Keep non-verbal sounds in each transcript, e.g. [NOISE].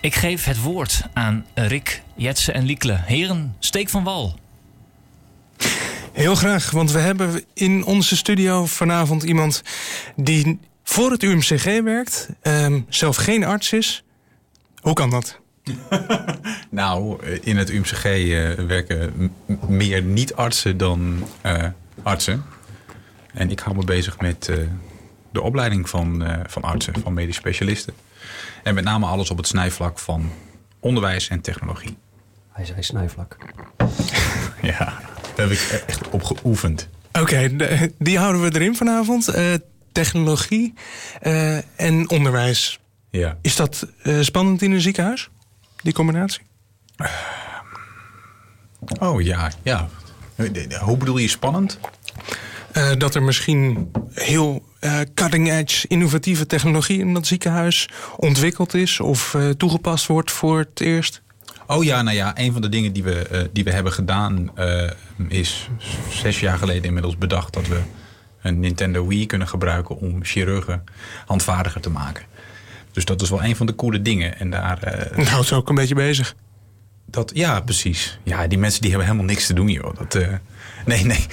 Ik geef het woord aan Rick, Jetsen en Liekle. Heren, steek van wal. Heel graag, want we hebben in onze studio vanavond iemand die voor het UMCG werkt, ehm, zelf geen arts is. Hoe kan dat? [LAUGHS] nou, eh, in het UMCG uh, eh, werken meer niet-artsen dan uh, artsen. En ik hou me bezig met uh, de opleiding van, van artsen, van medisch specialisten. En met name alles op het snijvlak van onderwijs en technologie. Hij zei snijvlak. [LAUGHS] ja, daar heb ik echt op geoefend. Oké, die houden we erin vanavond. Uh, technologie uh, en onderwijs. Ja. Is dat uh, spannend in een ziekenhuis, die combinatie? Oh ja, ja. Hoe bedoel je spannend? Uh, dat er misschien heel uh, cutting edge innovatieve technologie in dat ziekenhuis ontwikkeld is of uh, toegepast wordt voor het eerst? Oh ja, nou ja, een van de dingen die we, die we hebben gedaan is zes jaar geleden inmiddels bedacht dat we een Nintendo Wii kunnen gebruiken om chirurgen handvaardiger te maken. Dus dat is wel een van de coole dingen. En daar. Uh, nou, het ook een beetje bezig. Dat, ja, precies. Ja, die mensen die hebben helemaal niks te doen, joh. Dat, uh, nee, nee.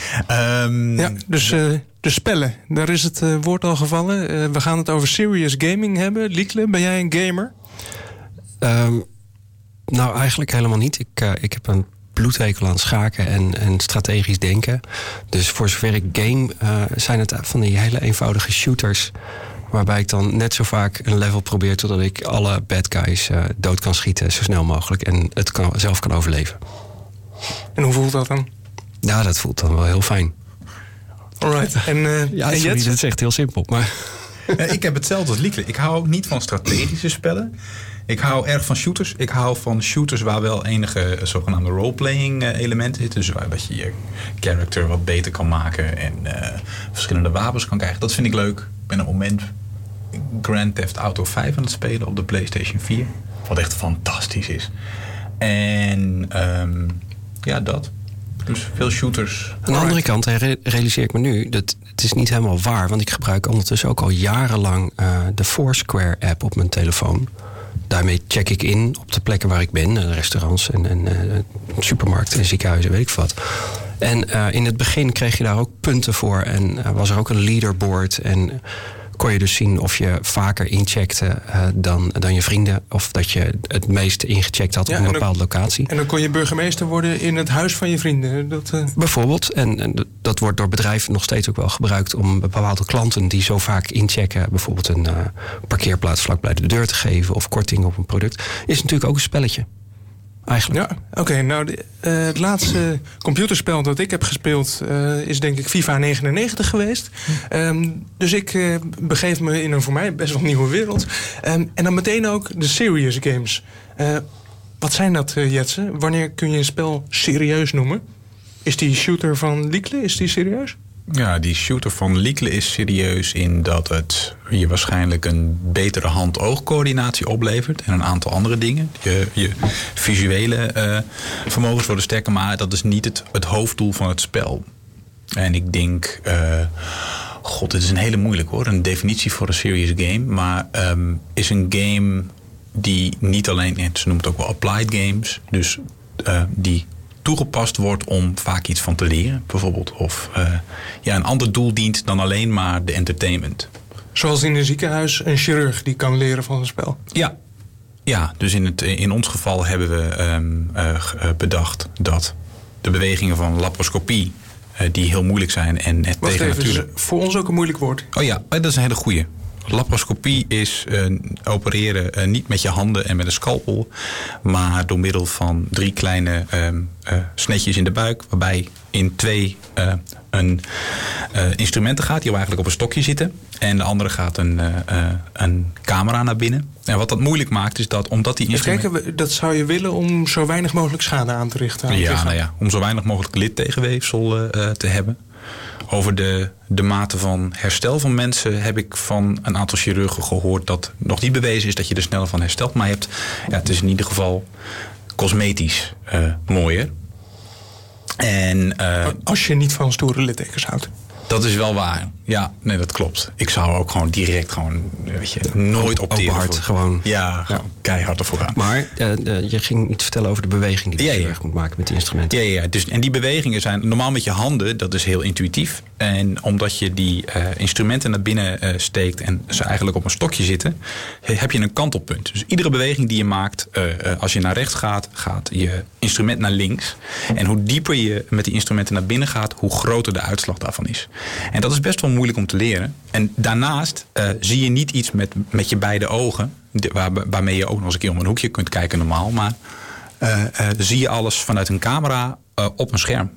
Um, ja, dus uh, de spellen, daar is het woord al gevallen. we gaan het over serious gaming hebben. Liekle, ben jij een gamer? Um, nou, eigenlijk helemaal niet. Ik, ik heb een bloedhekel aan schaken en, en strategisch denken. Dus voor zover ik game, uh, zijn het van die hele eenvoudige shooters. Waarbij ik dan net zo vaak een level probeer totdat ik alle bad guys uh, dood kan schieten zo snel mogelijk en het kan, zelf kan overleven. En hoe voelt dat dan? Ja, dat voelt dan wel heel fijn. Alright. En, uh, [LAUGHS] ja, en sorry, dat is echt heel simpel. Maar... ik heb hetzelfde als Liekle. Ik hou ook niet van strategische spellen. Ik hou erg van shooters. Ik hou van shooters waar wel enige zogenaamde roleplaying eh, elementen zitten. Dus waar je je character wat beter kan maken en uh, verschillende wapens kan krijgen. Dat vind ik leuk. Ben op moment Grand Theft Auto 5 aan het spelen op de PlayStation 4. Wat echt fantastisch is. En um, ja, dat. Dus veel shooters. Aan de andere kant realiseer ik me nu dat het is niet helemaal waar. Want ik gebruik ondertussen ook al jarenlang uh, de Foursquare app op mijn telefoon daarmee check ik in op de plekken waar ik ben. Eh, restaurants en, en uh, supermarkten en ziekenhuizen, weet ik wat. En uh, in het begin kreeg je daar ook punten voor. En was er ook een leaderboard. En kon je dus zien of je vaker incheckte uh, dan, dan je vrienden. Of dat je het meest ingecheckt had op een bepaalde locatie. En dan kon je burgemeester worden in het huis van je vrienden. Dat, uh... Bijvoorbeeld. En, en, dat wordt door bedrijven nog steeds ook wel gebruikt om bepaalde klanten die zo vaak inchecken. Bijvoorbeeld een uh, parkeerplaats vlakbij de deur te geven of korting op een product. Is natuurlijk ook een spelletje eigenlijk. Ja, oké. nou, de, uh, het laatste computerspel dat ik heb gespeeld uh, is denk ik FIFA 99 geweest. Um, dus ik uh, begeef me in een voor mij best wel nieuwe wereld. Um, en dan meteen ook de serious games. wat zijn dat, Jetsen? Wanneer kun je een spel serieus noemen? Is die shooter van Liekle, is die serieus? Ja, die shooter van Liekle is serieus in dat het je waarschijnlijk een betere hand-oogcoördinatie oplevert. En een aantal andere dingen. Je, je visuele uh, vermogens worden sterker, maar dat is niet het, het hoofddoel van het spel. En ik denk, uh, god, het is een hele moeilijk hoor. Een definitie voor een serious game. Maar um, is een game die niet alleen, ze noemt het ook wel applied games. Dus uh, die toegepast wordt om vaak iets van te leren, bijvoorbeeld. Of uh, ja, een ander doel dient dan alleen maar de entertainment. Zoals in een ziekenhuis een chirurg die kan leren van een spel. Ja, ja dus in, het, in ons geval hebben we um, uh, bedacht dat de bewegingen van laparoscopie, uh, die heel moeilijk zijn en het Wacht tegen even, natuurlijk. Voor ons ook een moeilijk woord. Oh ja, dat is een hele goeie. Laparoscopie is uh, opereren uh, niet met je handen en met een scalpel, maar door middel van drie kleine uh, snetjes in de buik, waarbij in twee een instrumenten gaat die eigenlijk op een stokje zitten. En de andere gaat een, een camera naar binnen. En wat dat moeilijk maakt is dat omdat die instrumenten... Kijken, dat zou je willen om zo weinig mogelijk schade aan te richten? Aan ja, nou ja, om zo weinig mogelijk lidtegenweefsel te hebben. Over de, de mate van herstel van mensen heb ik van een aantal chirurgen gehoord dat nog niet bewezen is dat je er sneller van herstelt. Maar je hebt, ja, het is in ieder geval cosmetisch uh, mooier. En, uh, Als je niet van stoere littekens houdt. Dat is wel waar. Ja, nee, dat klopt. Ik zou ook gewoon direct gewoon, weet je, nooit op Open hart, gewoon. Ja, gewoon keihard ervoor gaan. Maar eh, eh, je ging iets vertellen over de beweging die je Ja, moet maken met die instrumenten. Ja, ja. Dus, en die bewegingen zijn normaal met je handen, dat is heel intuïtief. En omdat je die eh, instrumenten naar binnen eh, steekt en ze eigenlijk op een stokje zitten, he- heb je een kantelpunt. Dus iedere beweging die je maakt, eh, als je naar rechts gaat, gaat je instrument naar links. En hoe dieper je met die instrumenten naar binnen gaat, hoe groter de uitslag daarvan is. En dat is best wel moeilijk om te leren. En daarnaast zie je niet iets met, met je beide ogen, waarmee je ook nog eens een keer om een hoekje kunt kijken normaal. Maar zie je alles vanuit een camera eh, op een scherm.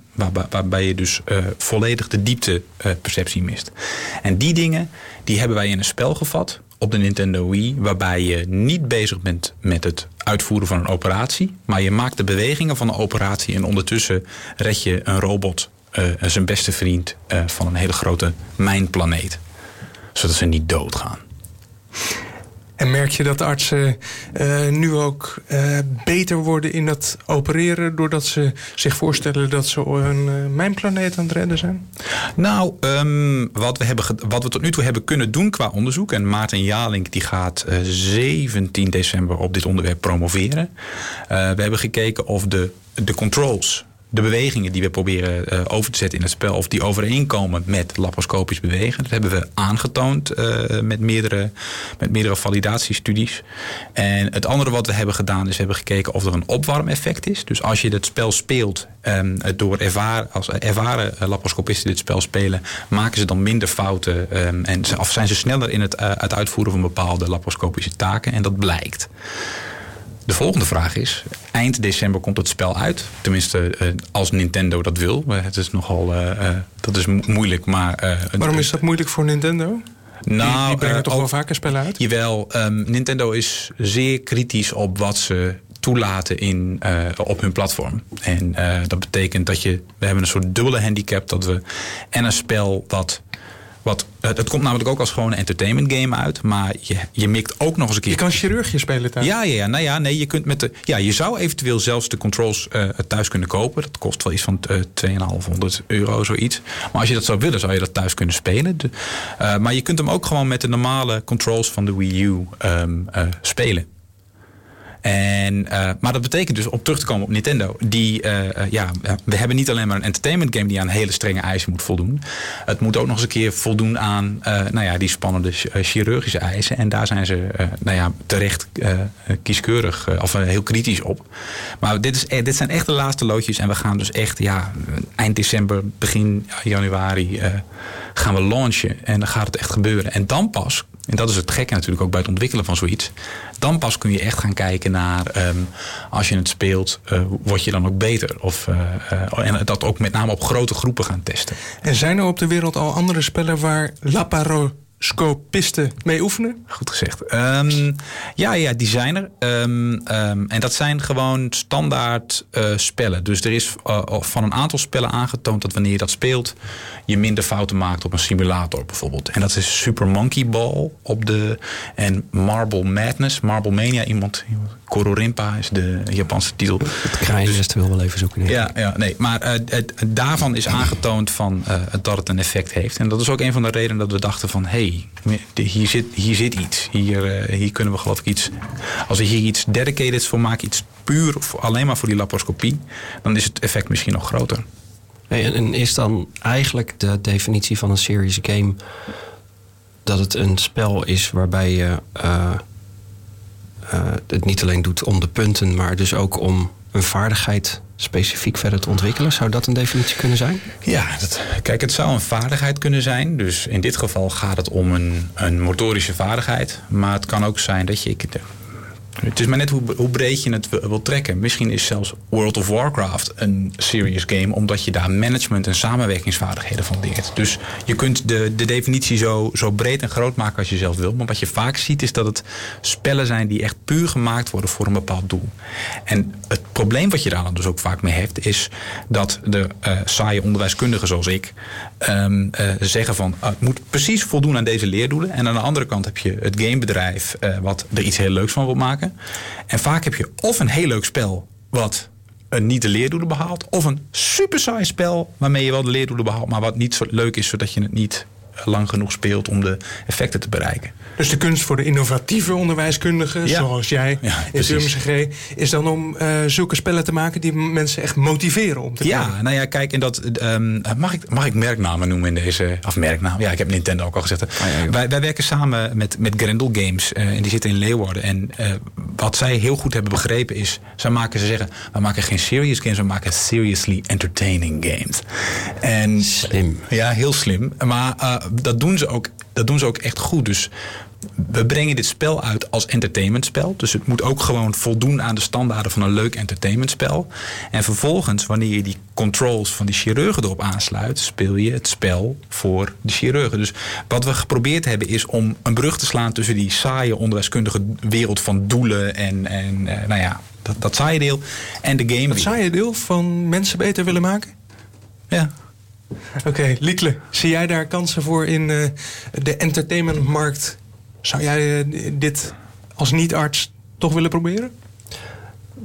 Waarbij, je dus eh, volledig de diepteperceptie mist. En die dingen die hebben wij in een spel gevat op de Nintendo Wii. Waarbij je niet bezig bent met het uitvoeren van een operatie. Maar je maakt de bewegingen van de operatie. En ondertussen red je een robot, eh, zijn beste vriend, eh, van een hele grote mijnplaneet. Zodat ze niet doodgaan. En merk je dat artsen eh, nu ook eh, beter worden in dat opereren... doordat ze zich voorstellen dat ze een eh, mijnplaneet aan het redden zijn? Nou, ehm, wat, we hebben, wat we tot nu toe hebben kunnen doen qua onderzoek... en Maarten Jalink die gaat eh, 17 december op dit onderwerp promoveren. We hebben gekeken of de, de controls, de bewegingen die we proberen eh, over te zetten in het spel... of die overeenkomen met laparoscopisch bewegen. Dat hebben we aangetoond eh, met, meerdere, met meerdere validatiestudies. En het andere wat we hebben gedaan is... we hebben gekeken of er een opwarmeffect is. Dus als je het spel speelt ehm, door ervaren, als ervaren eh, laparoscopisten dit spel spelen... maken ze dan minder fouten ehm, en of zijn ze sneller in het, het uitvoeren van bepaalde laparoscopische taken. En dat blijkt. De volgende vraag is: eind december komt het spel uit. Tenminste, eh, als Nintendo dat wil. Eh, het is nogal. eh, dat is mo- moeilijk, maar. Waarom is dat moeilijk voor Nintendo? Die, Nou, die brengen toch wel vaker spellen uit? Jawel, ehm, Nintendo is zeer kritisch op wat ze toelaten in, op hun platform. En dat betekent dat je... We hebben een soort dubbele handicap dat we... En een spel wat... wat het, het komt namelijk ook als gewoon een entertainment game uit. Maar je, je mikt ook nog eens een keer... Je kan chirurgje spelen thuis. Ja, ja, ja, nou ja, nee, je kunt met de. Ja, je zou eventueel zelfs de controls eh, thuis kunnen kopen. Dat kost wel iets van eh 2,500 euro, zoiets. Maar als je dat zou willen, zou je dat thuis kunnen spelen. De- eh, maar je kunt hem ook gewoon met de normale controls van de Wii U ehm, eh, spelen. En, eh, maar dat betekent dus, om terug te komen op Nintendo, die, eh, eh, ja, we hebben niet alleen maar een entertainment game die aan hele strenge eisen moet voldoen. Het moet ook nog eens een keer voldoen aan nou ja, die spannende ch- chirurgische eisen. En daar zijn ze nou ja, terecht kieskeurig of heel kritisch op. Maar dit, is, eh, dit zijn echt de laatste loodjes. En we gaan dus echt ja, eind december, begin januari gaan we launchen. En dan gaat het echt gebeuren. En dan pas en dat is het gekke natuurlijk ook bij het ontwikkelen van zoiets. Dan pas kun je echt gaan kijken naar, ehm, als je het speelt, eh, word je dan ook beter? Of, eh, eh, en dat ook met name op grote groepen gaan testen. En zijn er op de wereld al andere spellen waar laparoscopisten mee oefenen? Goed gezegd. Ehm, ja, ja, die zijn er. Ehm, en dat zijn gewoon standaard spellen. Dus er is van een aantal spellen aangetoond dat wanneer je dat speelt, je minder fouten maakt op een simulator bijvoorbeeld. En dat is Super Monkey Ball op de. En Marble Madness, Marble Mania. Iemand. Kororimpa is de Japanse titel. Het kraaiennest wil wel even zoeken. Ja, ja nee, maar eh, het, daarvan is aangetoond van, eh, dat het een effect heeft. En dat is ook een van de redenen dat we dachten van... hé, hey, hier, zit, hier zit iets. Hier, eh, hier kunnen we geloof ik iets... als we hier iets dedicated voor maken, iets puur... Of alleen maar voor die laparoscopie... dan is het effect misschien nog groter. En, en is dan eigenlijk de definitie van een serious game dat het een spel is waarbij je het niet alleen doet om de punten, maar dus ook om een vaardigheid specifiek verder te ontwikkelen? Zou dat een definitie kunnen zijn? Ja, dat, kijk, het zou een vaardigheid kunnen zijn. Dus in dit geval gaat het om een, een motorische vaardigheid. Maar het kan ook zijn dat je... Ik, het is maar net hoe, hoe breed je het wil, trekken. Misschien is zelfs World of Warcraft een serious game... omdat je daar management en samenwerkingsvaardigheden van leert. Dus je kunt de, de definitie zo, zo breed en groot maken als je zelf wil. Maar wat je vaak ziet is dat het spellen zijn... die echt puur gemaakt worden voor een bepaald doel. En het probleem wat je daar dan dus ook vaak mee hebt... is dat de uh, saaie onderwijskundigen zoals ik... Um, uh, zeggen van uh, het moet precies voldoen aan deze leerdoelen. En aan de andere kant heb je het gamebedrijf... Uh, wat er iets heel leuks van wil maken. En vaak heb je of een heel leuk spel wat een niet de leerdoelen behaalt. Of een super saai spel waarmee je wel de leerdoelen behaalt, maar wat niet zo leuk is, zodat je het niet lang genoeg speelt om de effecten te bereiken. Dus de kunst voor de innovatieve onderwijskundigen, Ja. zoals jij Ja, in precies. Turmse G, is dan om eh, zulke spellen te maken die mensen echt motiveren om te Ja, komen. nou ja, kijk, en dat, ehm, mag, ik, mag ik merknamen noemen in deze. Of merknaam? Ja, ik heb Nintendo ook al gezegd. wij, wij werken samen met, met Grendel Games. eh, en die zitten in Leeuwarden. En eh, wat zij heel goed hebben begrepen is. Zij maken, ze zeggen, we maken geen serious games, we maken seriously entertaining games. En, Slim. Ja, heel slim. Maar dat, doen ze ook, dat doen ze ook echt goed. Dus we brengen dit spel uit als entertainmentspel. Dus het moet ook gewoon voldoen aan de standaarden van een leuk entertainmentspel. En vervolgens, wanneer je die controls van die chirurgen erop aansluit, speel je het spel voor de chirurgen. Dus wat we geprobeerd hebben is om een brug te slaan tussen die saaie onderwijskundige wereld van doelen en, en eh, nou ja, dat, dat saaie deel en de game. Het saaie deel van mensen beter willen maken? Ja. Oké, Liekle, zie jij daar kansen voor in eh, de entertainmentmarkt? Zou jij eh, dit als niet-arts toch willen proberen?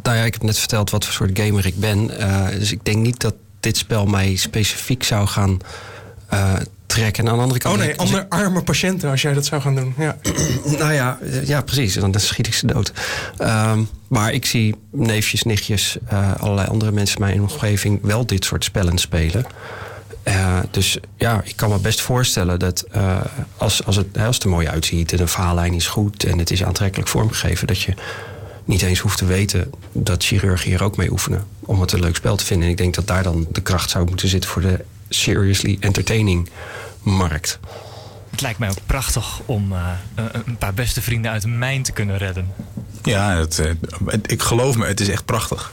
Nou ja, ik heb net verteld wat voor soort gamer ik ben. Eh, dus ik denk niet dat dit spel mij specifiek zou gaan trekken. En aan de andere kant... Oh nee, andere arme patiënten als jij dat zou gaan doen. Ja. [CLEARS THROAT] Nou ja, ja, precies. Dan schiet ik ze dood. Ehm, maar ik zie neefjes, nichtjes, allerlei andere mensen in mijn omgeving wel dit soort spellen spelen. Eh, dus ja, ik kan me best voorstellen dat eh, als, als, het, als het er mooi uitziet en de verhaallijn is goed en het is aantrekkelijk vormgegeven, dat je niet eens hoeft te weten dat chirurgen hier ook mee oefenen om het een leuk spel te vinden. En ik denk dat daar dan de kracht zou moeten zitten voor de seriously entertaining markt. Het lijkt mij ook prachtig om eh, een- paar beste vrienden uit een mijn te kunnen redden. Ja, het, het- ik geloof me, het is echt prachtig.